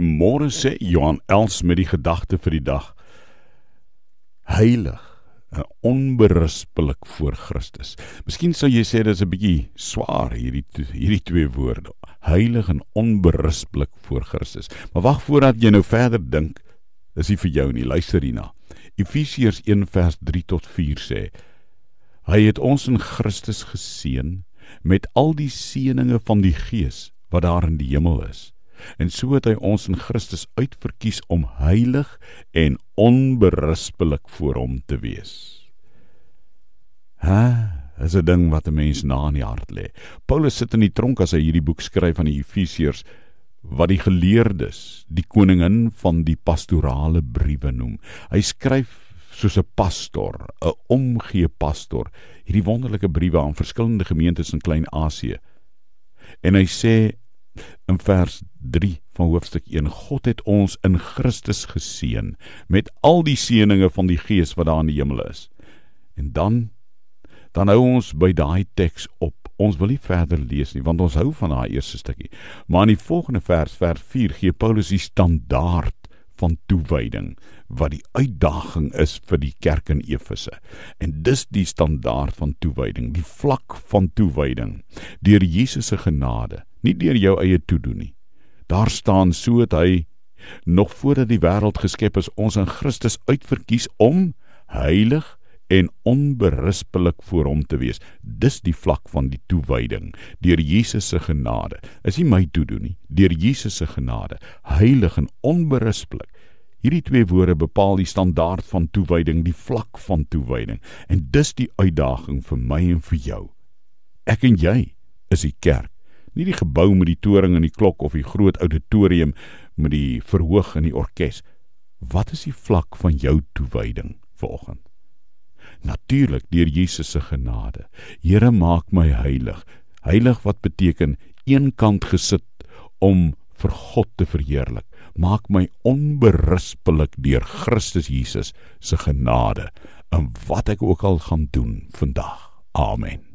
Môre sê Johan Els met die gedagte vir die dag. Heilig onberispelik voor Christus. Miskien sou jy sê dit is 'n bietjie swaar hierdie hierdie twee woorde. Heilig en onberispelik voor Christus. Maar wag voordat jy nou verder dink, is dit vir jou nie. Luister hierna. Efesiërs 1 vers 3 tot 4 sê: Hy het ons in Christus geseën met al die seënings van die Gees wat daar in die hemel is en so het hy ons in Christus uitverkies om heilig en onberispelik voor hom te wees. Ha, is 'n ding wat 'n mens na in die hart lê. Paulus sit in die tronk as hy hierdie boek skryf aan die Efesiërs wat die geleerdes, die koningin van die pastorale briewe noem. Hy skryf soos 'n pastor, 'n omgee pastor, hierdie wonderlike briewe aan verskillende gemeentes in Klein-Asië. En hy sê in vers 3 van hoofstuk 1 God het ons in Christus geseën met al die seënings van die Gees wat daar in die hemel is. En dan dan hou ons by daai teks op. Ons wil nie verder lees nie want ons hou van daai eerste stukkie. Maar in die volgende vers vers 4 gee Paulus die standaard van toewyding wat die uitdaging is vir die kerk in Efese. En dis die standaard van toewyding, die vlak van toewyding deur Jesus se genade nie deur jou eie toedoen nie. Daar staan so dat hy nog voordat die wêreld geskep is ons in Christus uitverkies om heilig en onberispelik voor hom te wees. Dis die vlak van die toewyding deur Jesus se genade. Is nie my toedoen nie, deur Jesus se genade, heilig en onberispelik. Hierdie twee woorde bepaal die standaard van toewyding, die vlak van toewyding. En dis die uitdaging vir my en vir jou. Ek en jy is die kerk nie die gebou met die toring en die klok of die groot auditorium met die verhoog en die orkes. Wat is die vlak van jou toewyding vanoggend? Natuurlik deur Jesus se genade. Here maak my heilig. Heilig wat beteken eenkant gesit om vir God te verheerlik. Maak my onberispelik deur Christus Jesus se genade in wat ek ook al gaan doen vandag. Amen.